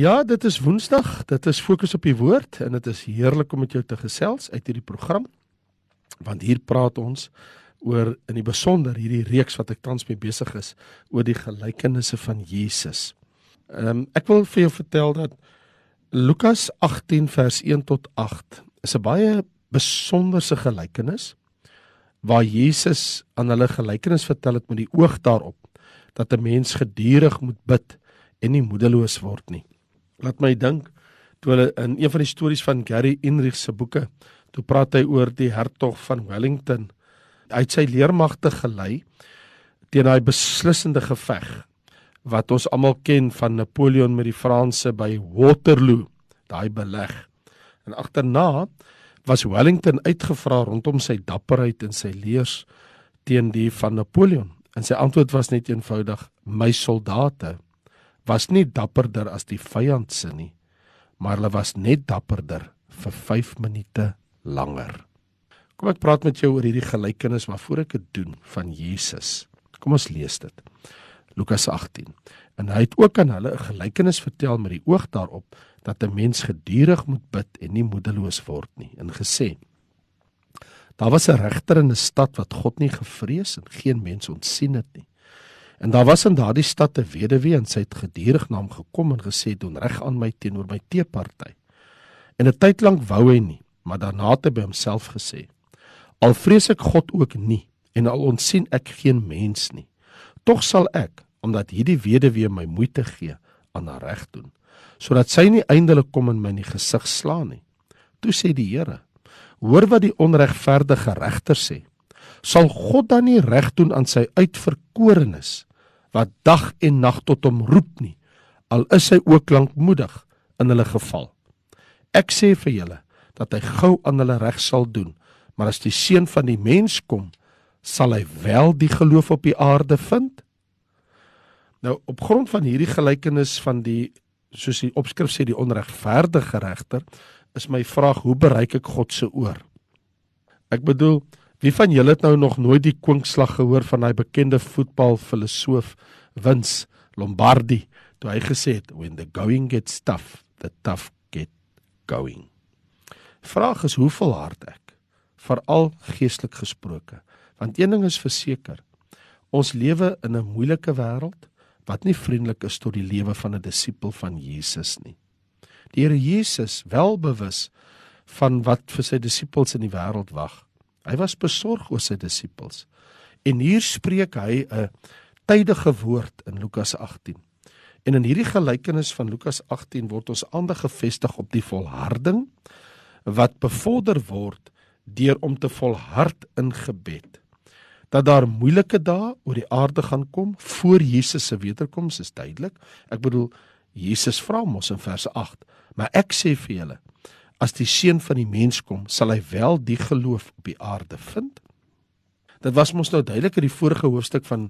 Ja, dit is Woensdag. Dit is fokus op die woord en dit is heerlik om met jou te gesels uit hierdie program. Want hier praat ons oor in die besonder hierdie reeks wat ek tans mee besig is oor die gelykenisse van Jesus. Ehm um, ek wil vir jou vertel dat Lukas 18 vers 1 tot 8 is 'n baie besonderse gelykenis waar Jesus aan hulle gelykenis vertel het met die oog daarop dat 'n mens gedurig moet bid en nie moedeloos word nie. Laat my dink toe hulle in een van die stories van Gary Enrich se boeke, toe praat hy oor die hertog van Wellington. Hy het sy leermagte gelei teen daai beslissende geveg wat ons almal ken van Napoleon met die Franse by Waterloo, daai beleg. En agterna was Wellington uitgevra rondom sy dapperheid en sy leers teen die van Napoleon. En sy antwoord was net eenvoudig: "My soldate was nie dapperder as die vyand se nie, maar hulle was net dapperder vir 5 minute langer." Kom ek praat met jou oor hierdie gelykenis maar voor ek dit doen van Jesus. Kom ons lees dit. Lukas 18. En hy het ook aan hulle 'n gelykenis vertel met die oog daarop dat 'n mens gedurig moet bid en nie moedeloos word nie. En gesê: Daar was 'n regter in 'n stad wat God nie gevrees en geen mens ontsien het nie. En daar was in daardie stad 'n weduwee en sy het gedurig na hom gekom en gesê: "Doen reg aan my teenoor my teeparty." En 'n tyd lank wou hy nie, maar daarna het hy by homself gesê: "Al vrees ek God ook nie en al ontsien ek geen mens nie, tog sal ek, omdat hierdie weduwee my moeite gee, aan haar reg doen, sodat sy nie eindelik kom en my in die gesig slaan nie." Toe sê die Here: Hoor wat die onregverdige regter sê. Sal God dan nie reg doen aan sy uitverkorenes wat dag en nag tot hom roep nie, al is hy ook lankmoedig in hulle geval. Ek sê vir julle dat hy gou aan hulle reg sal doen, maar as die seun van die mens kom, sal hy wel die geloof op die aarde vind? Nou op grond van hierdie gelykenis van die soos die opskrif sê die onregverdige regter is my vraag hoe bereik ek God se oor? Ek bedoel, wie van julle het nou nog nooit die kwinkslag gehoor van daai bekende voetbalfilosoof Vince Lombardi toe hy gesê het when the going gets tough, the tough get going. Vraag is hoe volhard ek? Veral geestelik gesproke, want een ding is verseker, ons lewe in 'n moeilike wêreld wat nie vriendelik is tot die lewe van 'n disipel van Jesus nie die Here Jesus wel bewus van wat vir sy disippels in die wêreld wag. Hy was besorg oor sy disippels. En hier spreek hy 'n tydige woord in Lukas 18. En in hierdie gelykenis van Lukas 18 word ons aandag gefestig op die volharding wat bevorder word deur om te volhard in gebed. Dat daar moeilike dae oor die aarde gaan kom voor Jesus se wederkoms is duidelik. Ek bedoel Jesus vra mos in vers Maar ek sê vir julle, as die seun van die mens kom, sal hy wel die geloof op die aarde vind. Dit was mos nou duidelik in die vorige hoofstuk van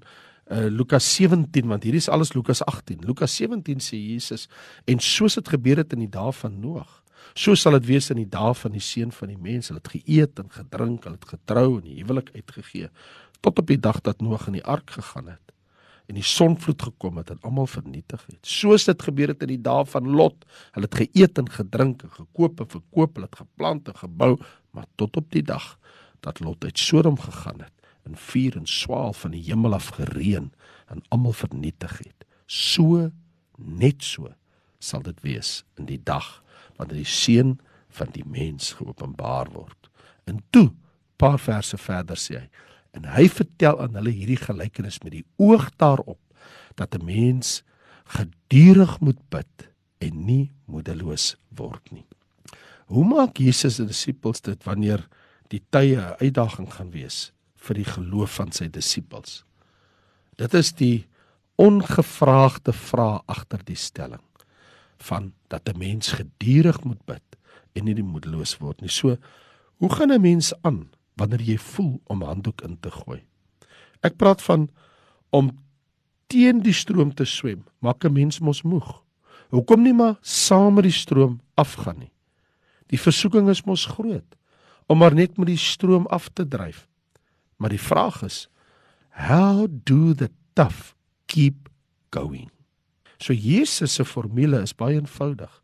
uh, Lukas 17 want hier is alles Lukas 18. Lukas 17 sê Jesus en soos dit gebeur het in die dae van Noag, so sal dit wees in die dae van die seun van die mens. Hulle het geëet en gedrink, hulle het getrou en die huwelik uitgegee tot op die dag dat Noag in die ark gegaan het en die sonvloed gekom het en almal vernietig het. Soos dit gebeur het in die dae van Lot. Hulle het geëet en gedrink en gekoop en verkoop, hulle het geplant en gebou, maar tot op die dag dat Lot uit Sodom gegaan het en vuur en swaal van die hemel af gereën en almal vernietig het. So net so sal dit wees in die dag wanneer die seun van die mens geopenbaar word. En toe, paar verse verder sê hy, En hy vertel aan hulle hierdie gelykenis met die oog daarop dat 'n mens gedurig moet bid en nie moedeloos word nie. Hoe maak Jesus se disippels dit wanneer die tye 'n uitdaging gaan wees vir die geloof van sy disippels? Dit is die ongevraagde vraag agter die stelling van dat 'n mens gedurig moet bid en nie moedeloos word nie. So, hoe gaan 'n mens aan wanneer jy voel om handdoek in te gooi. Ek praat van om teen die stroom te swem, maak 'n mens mos moeg. Hoekom nie maar saam met die stroom afgaan nie? Die versoeking is mos groot om maar net met die stroom af te dryf. Maar die vraag is, how do the tough keep going? So Jesus se formule is baie eenvoudig.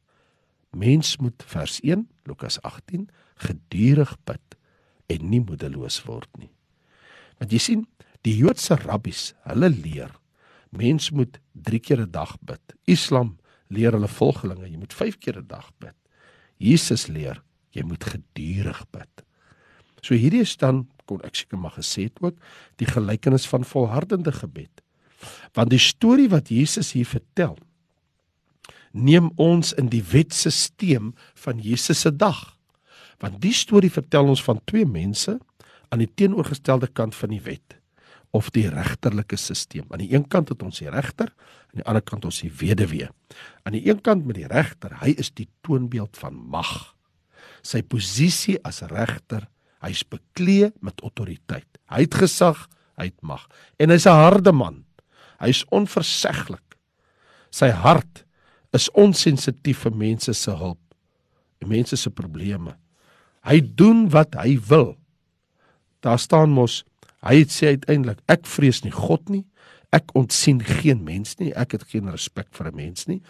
Mens moet vers 1 Lukas 18 gedurig bid en nie moedeloos word nie. Want jy sien, die Joodse rabbies, hulle leer mens moet 3 keer 'n dag bid. Islam leer hulle volgelinge jy moet 5 keer 'n dag bid. Jesus leer jy moet gedurig bid. So hierdie is dan kon ek seker maar gesê het ook die gelykenis van volhardende gebed. Want die storie wat Jesus hier vertel neem ons in die wetstelsel van Jesus se dag. Want die storie vertel ons van twee mense aan die teenoorgestelde kant van die wet of die regterlike stelsel. Aan die een kant het ons die regter, aan die ander kant ons die weduwee. Aan die een kant met die regter, hy is die toonbeeld van mag. Sy posisie as regter, hy's bekleed met autoriteit. Hy het gesag, hy het mag en hy's 'n harde man. Hy's onverseglik. Sy hart is onsensitief vir mense se hulp en mense se probleme. Hy doen wat hy wil. Daar staan mos Hy het sê uiteindelik ek vrees nie God nie. Ek ontsien geen mens nie. Ek het geen respek vir 'n mens nie.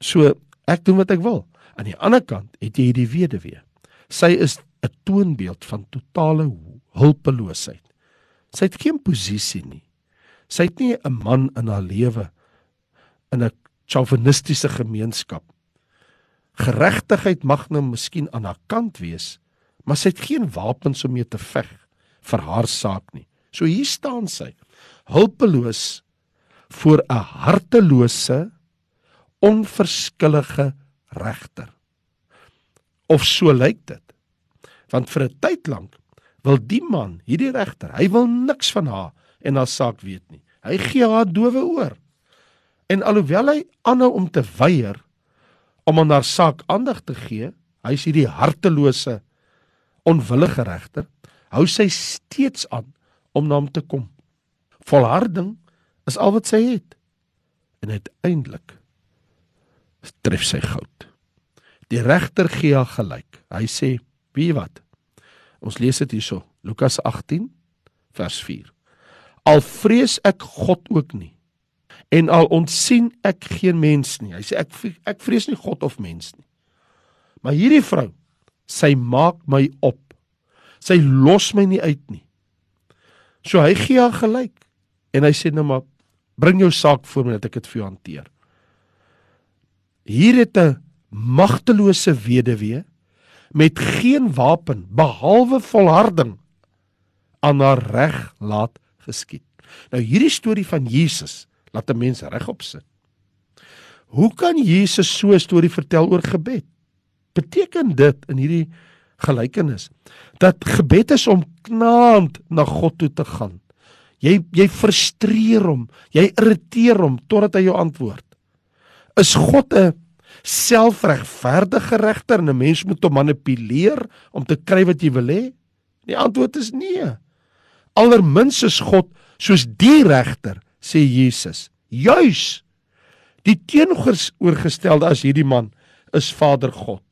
So ek doen wat ek wil. Aan die ander kant het jy hierdie weduwee. Sy is 'n toonbeeld van totale hulpeloosheid. Sy het geen posisie nie. Sy het nie 'n man in haar lewe in 'n chauvinistiese gemeenskap. Geregtigheid mag nou miskien aan haar kant wees, maar sy het geen wapens om mee te veg vir haar saak nie. So hier staan sy, hulpeloos voor 'n hartelose, onverskillige regter. Of so lyk dit. Want vir 'n tyd lank wil die man, hierdie regter, hy wil niks van haar en haar saak weet nie. Hy gee haar dowe oor. En alhoewel hy aanhou om te weier om aan haar saak aandag te gee, hy's hierdie hartelose, onwillige regter, hou sy steeds aan om na hom te kom. Volharding is al wat sy het. En uiteindelik tref sy goud. Die regter gee haar gelyk. Hy sê, "Wie wat?" Ons lees dit hierso, Lukas 18 vers 4. Al vrees ek God ook nie en al ontsien ek geen mens nie. Hy sê ek ek vrees nie God of mens nie. Maar hierdie vrou, sy maak my op Sy los my nie uit nie. So hy gee haar gelyk en hy sê nou maar bring jou saak voor my dat ek dit vir jou hanteer. Hier het 'n magtelose weduwee met geen wapen behalwe volharding aan haar reg laat geskied. Nou hierdie storie van Jesus laat 'n mens regop sit. Hoe kan Jesus so 'n storie vertel oor gebed? Beteken dit in hierdie gelykenis dat gebed is om knaand na God toe te gaan. Jy jy frustreer hom, jy irriteer hom totdat hy jou antwoord. Is God 'n selfregverdige regter en 'n mens moet hom manipuleer om te kry wat jy wil hê? Die antwoord is nee. Allermins is God soos die regter, sê Jesus. Juis die teenoorgestelde as hierdie man is Vader God.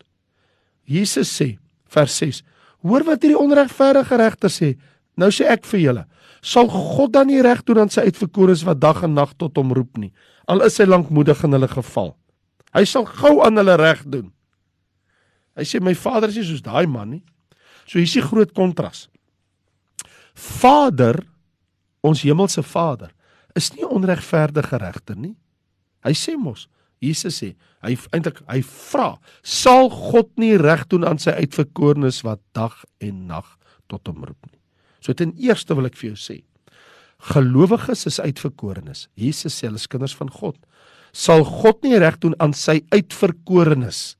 Jesus sê vers 6. Hoor wat hierdie onregverdige regter sê. Nou sê ek vir julle, sal God dan nie reg doen aan sy uitverkorenes wat dag en nag tot hom roep nie, al is hy lankmoedig in hulle geval. Hy sal gou aan hulle reg doen. Hy sê my Vader is nie soos daai man nie. So hier is die groot kontras. Vader, ons hemelse Vader, is nie onregverdige regter nie. Hy sê mos, Jesus sê, hy eintlik hy vra, sal God nie reg doen aan sy uitverkorenes wat dag en nag tot hom roep nie. So ten eerste wil ek vir jou sê, gelowiges is uitverkorenes. Jesus sê hulle is kinders van God. Sal God nie reg doen aan sy uitverkorenes?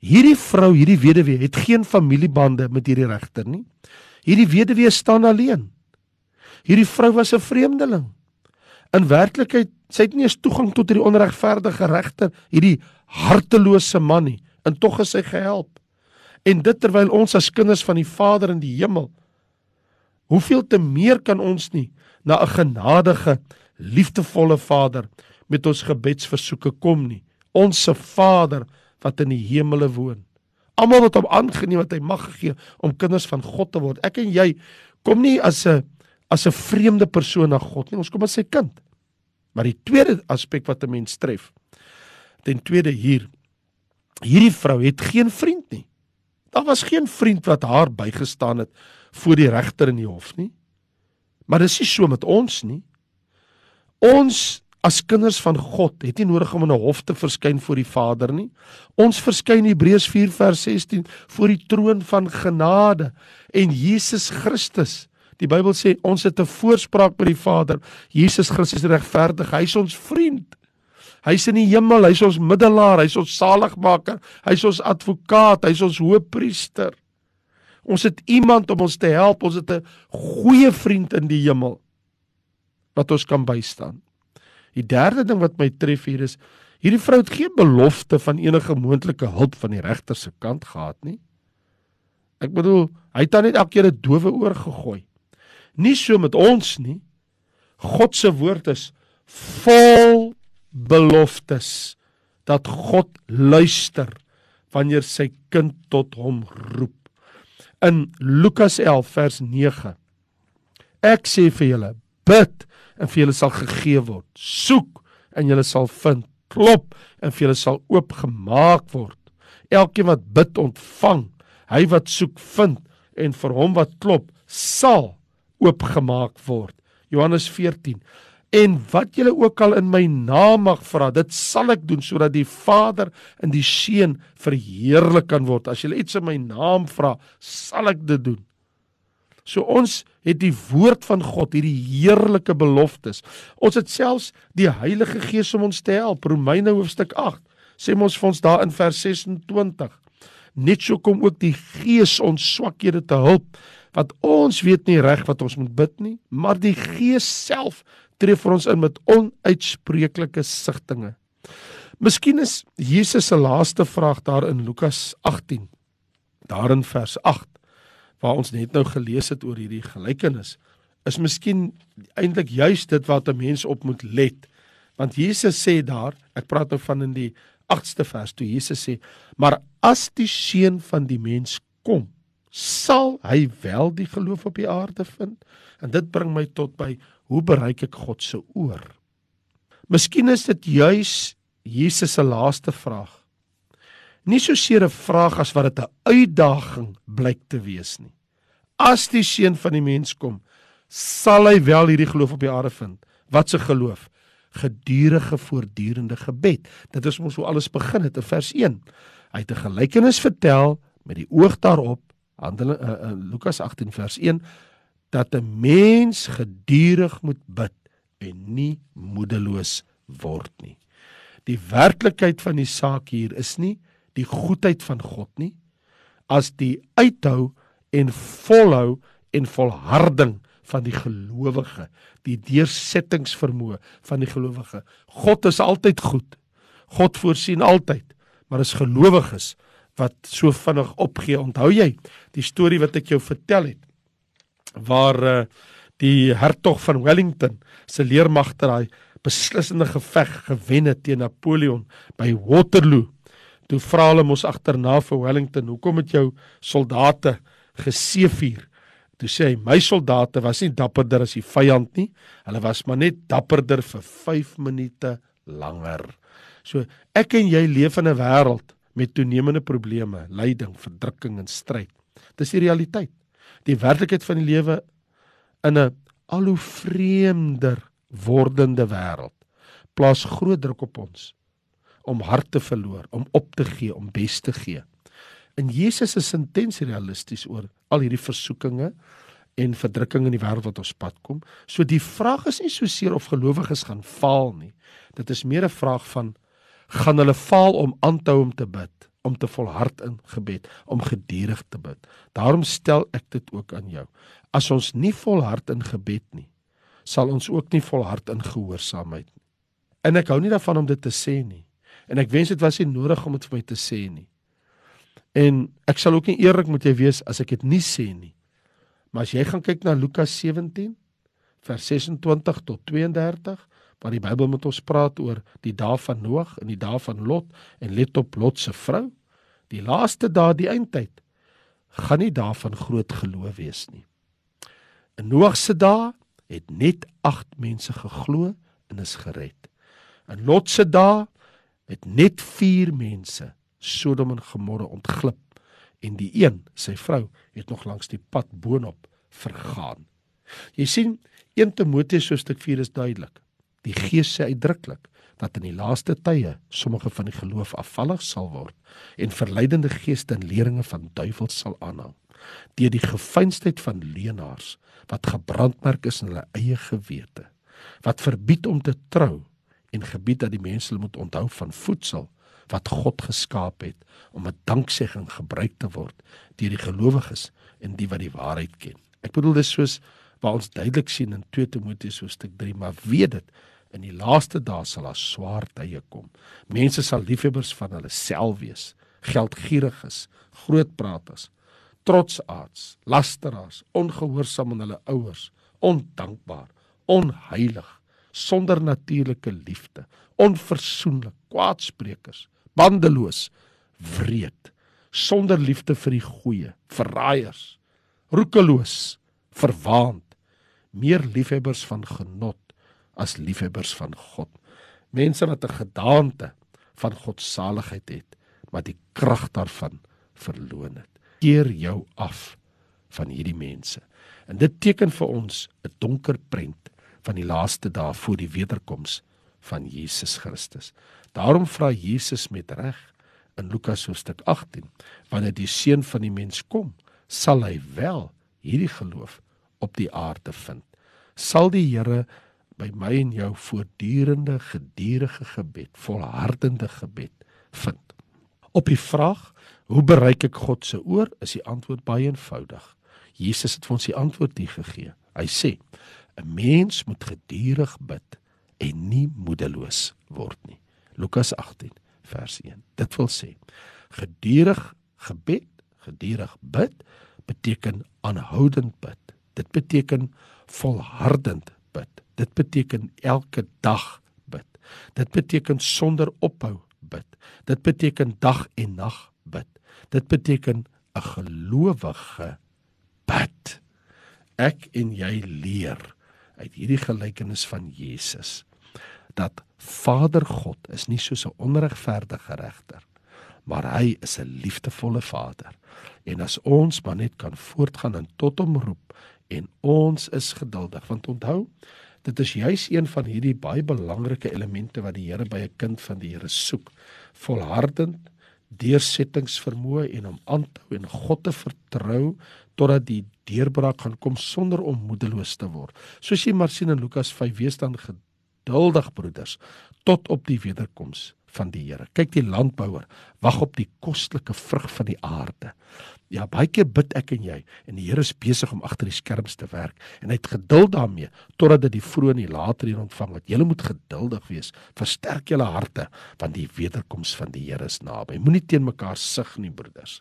Hierdie vrou, hierdie weduwee het geen familiebande met hierdie regter nie. Hierdie weduwee staan alleen. Hierdie vrou was 'n vreemdeling. In werklikheid sy het nie eens toegang tot hierdie onregverdige regter, hierdie hartelose man nie, en tog is sy gehelp. En dit terwyl ons as kinders van die Vader in die hemel hoeveel te meer kan ons nie na 'n genadige, liefdevolle Vader met ons gebedsversoeke kom nie. Ons se Vader wat in die hemele woon. Almal wat hom aangeneem het, hy mag gegee om kinders van God te word. Ek en jy kom nie as 'n as 'n vreemde persoon na God nie. Ons kom as sy kind. Maar die tweede aspek wat 'n mens tref, ten tweede hier, hierdie vrou het geen vriend nie. Daar was geen vriend wat haar bygestaan het voor die regter in die hof nie. Maar dis nie so met ons nie. Ons as kinders van God het nie nodig om in 'n hof te verskyn voor die Vader nie. Ons verskyn Hebreërs 4 vers 16 voor die troon van genade en Jesus Christus. Die Bybel sê ons het 'n voorspraak by die Vader. Jesus Christus is regverdig. Hy's ons vriend. Hy's in die hemel, hy's ons middelaar, hy's ons saligmaker, hy's ons advokaat, hy's ons hoëpriester. Ons het iemand om ons te help. Ons het 'n goeie vriend in die hemel wat ons kan bystaan. Die derde ding wat my tref hier is hierdie vrou het geen belofte van enige moontlike hulp van die regter se kant gehad nie. Ek bedoel, hy het net elke keer 'n dowe oor gegooi. Nie so met ons nie. God se woord is vol beloftes dat God luister wanneer sy kind tot hom roep. In Lukas 11 vers 9. Ek sê vir julle, bid en vir julle sal gegee word. Soek en julle sal vind. Klop en vir julle sal oopgemaak word. Elkeen wat bid, ontvang. Hy wat soek, vind en vir hom wat klop, sal oopgemaak word. Johannes 14. En wat julle ook al in my naam mag vra, dit sal ek doen sodat die Vader en die Seun verheerlik kan word. As julle iets in my naam vra, sal ek dit doen. So ons het die woord van God, hierdie heerlike beloftes. Ons het selfs die Heilige Gees om ons te help. Romeine hoofstuk 8 sê ons vir ons daar in vers 26. Net so kom ook die Gees ons swakhede te help wat ons weet nie reg wat ons moet bid nie, maar die Gees self tree vir ons in met onuitspreeklike sigtinge. Miskien is Jesus se laaste vraag daar in Lukas 18 daar in vers 8 waar ons net nou gelees het oor hierdie gelykenis is miskien eintlik juist dit wat 'n mens op moet let. Want Jesus sê daar, ek praat nou van in die 8ste vers toe Jesus sê, maar as die seun van die mens kom, sal hy wel die geloof op die aarde vind? En dit bring my tot by hoe bereik ek God se oor? Miskien is dit juis Jesus se laaste vraag nie so seer 'n vraag as wat dit 'n uitdaging blyk te wees nie. As die seun van die mens kom, sal hy wel hierdie geloof op die aarde vind. Wat se geloof? Gedurende voortdurende gebed. Dit is ons hoe alles begin het in vers 1. Hy het 'n gelykenis vertel met die oog daarop, Handelinge uh, uh, Lukas 18 vers 1, dat 'n mens gedurig moet bid en nie moedeloos word nie. Die werklikheid van die saak hier is nie die goedheid van God nie as die uithou en volhou en volharding van die gelowige die deursettingsvermoë van die gelowige God is altyd goed God voorsien altyd maar as gelowiges wat so vinnig opgee onthou jy die storie wat ek jou vertel het waar uh, die hertog van Wellington se leermagter daai beslissende geveg gewen het teen Napoleon by Waterloo Toe vra hulle mos agterna vir Wellington, "Hoekom het jou soldate geseëvier?" Toe sê hy, "My soldate was nie dapperder as die vyand nie. Hulle was maar net dapperder vir 5 minute langer." So, ek en jy leef in 'n wêreld met toenemende probleme, lyding, verdrukking en stryd. Dis die realiteit. Die werklikheid van die lewe in 'n al hoe vreemder wordende wêreld plaas groot druk op ons om hart te verloor, om op te gee, om bes te gee. En Jesus is intens realisties oor al hierdie versoekinge en verdrukking in die wêreld wat ons pad kom. So die vraag is nie so seer of gelowiges gaan faal nie. Dit is meer 'n vraag van gaan hulle faal om aan te hou om te bid, om te volhard in gebed, om gedurig te bid. Daarom stel ek dit ook aan jou. As ons nie volhard in gebed nie, sal ons ook nie volhard in gehoorsaamheid nie. En ek hou nie daarvan om dit te sê nie. En ek wens dit was nie nodig om dit vir my te sê nie. En ek sal ook nie eerlik moet jy wees as ek dit nie sê nie. Maar as jy gaan kyk na Lukas 17 vers 26 tot 32 waar die Bybel met ons praat oor die dae van Noag en die dae van Lot en let op Lot se vrou, die laaste dae die eindtyd gaan nie daarvan groot geloof wees nie. In Noag se dae het net 8 mense geglo en is gered. In Lot se dae het net 4 mense Sodom en Gomorra ontglip en die een, sy vrou, het nog langs die pad boonop vergaan. Jy sien, 1 Timoteus hoofstuk 4 is duidelik. Die Gees sê uitdruklik dat in die laaste tye sommige van die geloof afvallig sal word en verleidende geeste en leringe van duiwels sal aanhang deur die gefeinsheid van leenaars wat gebrandmerk is in hulle eie gewete wat verbied om te trou en gebied dat die mense moet onthou van voedsel wat God geskaap het om 'n danksegging gebruik te word deur die gelowiges en die wat die waarheid ken. Ek bedoel dis soos waar ons duidelik sien in 2 Timoteus hoofstuk 3, maar weet dit in die laaste dae sal daar swaar tye kom. Mense sal liefhebbers van hulle self wees, geldgieriges, grootpraters, trotsaards, lasteraars, ongehoorsaam aan hulle ouers, ondankbaar, onheilig, sonder natuurlike liefde, onversoenlik, kwaadsprekers, bandeloos, wreed, sonder liefde vir die goeie, verraaiers, roekeloos, verwaand, meer liefhebbers van genot as liefhebbers van God. Mense wat 'n gedaante van God se saligheid het, maar die krag daarvan verloon het. Keer jou af van hierdie mense. En dit teken vir ons 'n donker prent van die laaste dae voor die wederkoms van Jesus Christus. Daarom vra Jesus met reg in Lukas hoofstuk 18, wanneer die seun van die mens kom, sal hy wel hierdie geloof op die aarde vind. Sal die Here by my en jou voortdurende gedurende gebed, volhardende gebed vind. Op die vraag, hoe bereik ek God se oor, is die antwoord baie eenvoudig. Jesus het vir ons die antwoord hier gegee. Hy sê: 'n Mens moet gedurig bid en nie moedeloos word nie. Lukas 18 vers 1. Dit wil sê gedurig gebed, gedurig bid beteken aanhoudend bid. Dit beteken volhardend bid. Dit beteken elke dag bid. Dit beteken sonder ophou bid. Dit beteken dag en nag bid. Dit beteken 'n gelowige bid. Ek en jy leer uit hierdie gelykenis van Jesus dat Vader God is nie soos 'n onregverdige regter, maar hy is 'n liefdevolle Vader. En as ons maar net kan voortgaan en tot hom roep en ons is geduldig, want onthou, dit is juis een van hierdie baie belangrike elemente wat die Here by 'n kind van die Here soek, volhardend deursettingsvermoë en om aan te hou en God te vertrou totdat die deurbraak gaan kom sonder om moedeloos te word. Soos jy maar sien in Lukas 5, wees dan geduldig broeders tot op die wederkoms van die Here. Kyk die landbouer wag op die kostelike vrug van die aarde. Ja, baie keer bid ek en jy en die Here is besig om agter die skerms te werk en hy het geduld daarmee totdat dit die vroeë en die later hier ontvang het. Julle moet geduldig wees. Versterk julle harte want die wederkoms van die Here is naby. Moenie teen mekaar sug nie, broeders.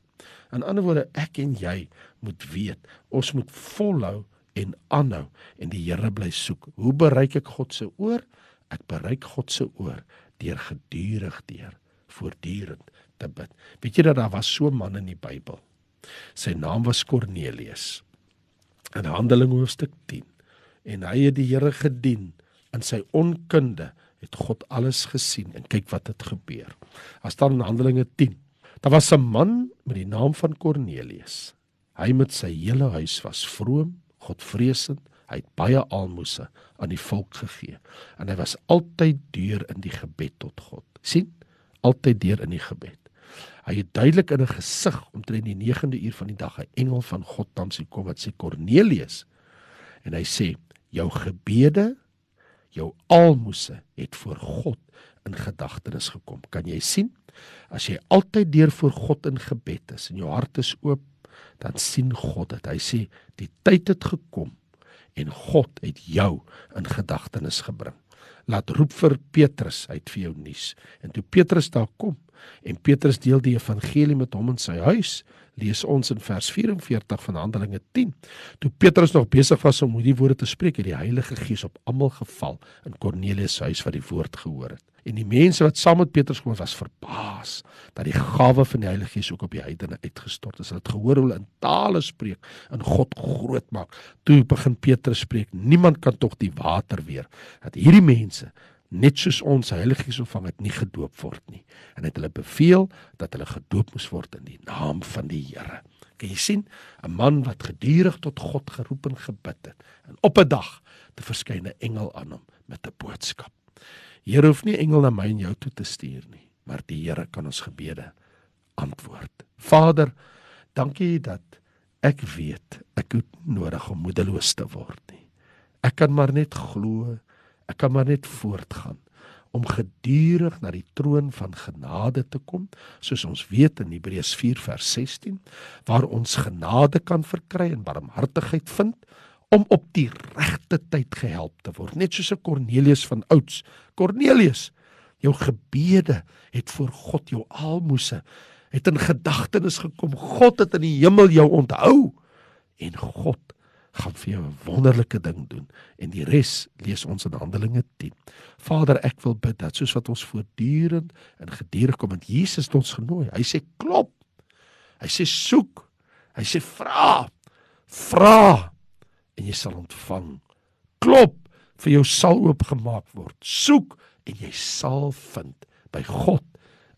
In ander woorde, ek en jy moet weet, ons moet volhou en aanhou en die Here bly soek. Hoe bereik ek God se oor? Ek bereik God se oor deur gedurig deur voortdurend te bid. Weet jy dat daar was so 'n man in die Bybel. Sy naam was Kornelius. In Handelinge hoofstuk 10 en hy het die Here gedien in sy onkunde het God alles gesien en kyk wat het gebeur. As dan in Handelinge 10. Daar was 'n man met die naam van Kornelius. Hy met sy hele huis was vroom Godvreesend. Hy het baie almoses aan die volk gegee en hy was altyd deur in die gebed tot God. sien? Altyd deur in die gebed. Hy het duidelik in 'n gesig omtrent die 9de uur van die dag 'n engel van God dan sy kom wat sê Kornelius en hy sê jou gebede, jou almoses het voor God in gedagtenis gekom. Kan jy sien? As jy altyd deur voor God in gebed is en jou hart is oop dan sien God dit. Hy sê die tyd het gekom en God het jou in gedagtenis gebring. Laat roep vir Petrus uit vir jou nuus. En toe Petrus daar kom, En Petrus deel die evangelie met hom in sy huis. Lees ons in vers 44 van Handelinge 10. Toe Petrus nog besig was om hierdie woorde te spreek, het die Heilige Gees op almal geval in Kornelius se huis wat die woord gehoor het. En die mense wat saam met Petrus kom was verbaas dat die gawe van die Heilige Gees ook op die heidene uitgestort is. Hulle het gehoor hoe hulle in tale spreek en God groot maak. Toe begin Petrus spreek: "Niemand kan tog die water weer dat hierdie mense net soos ons Heilige Gees ontvang het nie gedoop word nie." En het hulle beveel dat hulle gedoop moes word in die naam van die Here. Kan jy sien 'n man wat gedurig tot God geroep en gebid het en op 'n dag te verskyn 'n engel aan hom met 'n boodskap. Here hoef nie engel na my en jou toe te stuur nie, maar die Here kan ons gebede antwoord. Vader, dankie dat ek weet ek het nodig om moedeloos te word nie. Ek kan maar net glo, ek kan maar net voortgaan om gedurig na die troon van genade te kom, soos ons weet in Hebreërs 4 vers 16, waar ons genade kan verkry en barmhartigheid vind om op die regte tyd gehelp te word, net soos 'n Kornelius van ouds. Kornelius, jou gebede het voor God jou almoses het in gedagtenis gekom. God het in die hemel jou onthou en God gaan vir jou 'n wonderlike ding doen en die res lees ons in Handelinge 10. Vader, ek wil bid dat soos wat ons voortdurend en gedurig kom met Jesus het ons genooi. Hy sê klop. Hy sê soek. Hy sê vra. Vra en jy sal ontvang. Klop, vir jou sal oopgemaak word. Soek en jy sal vind. By God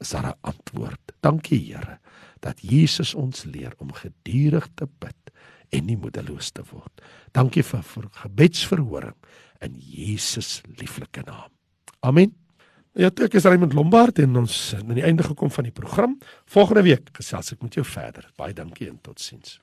is daar 'n antwoord. Dankie Here dat Jesus ons leer om gedurig te bid en nie moedeloos te word. Dankie vir, vir gebedsverhoring in Jesus lieflike naam. Amen. Ja, ek is Raymond Lombard en ons aan die einde gekom van die program. Volgende week gesels ek met jou verder. Baie dankie en totsiens.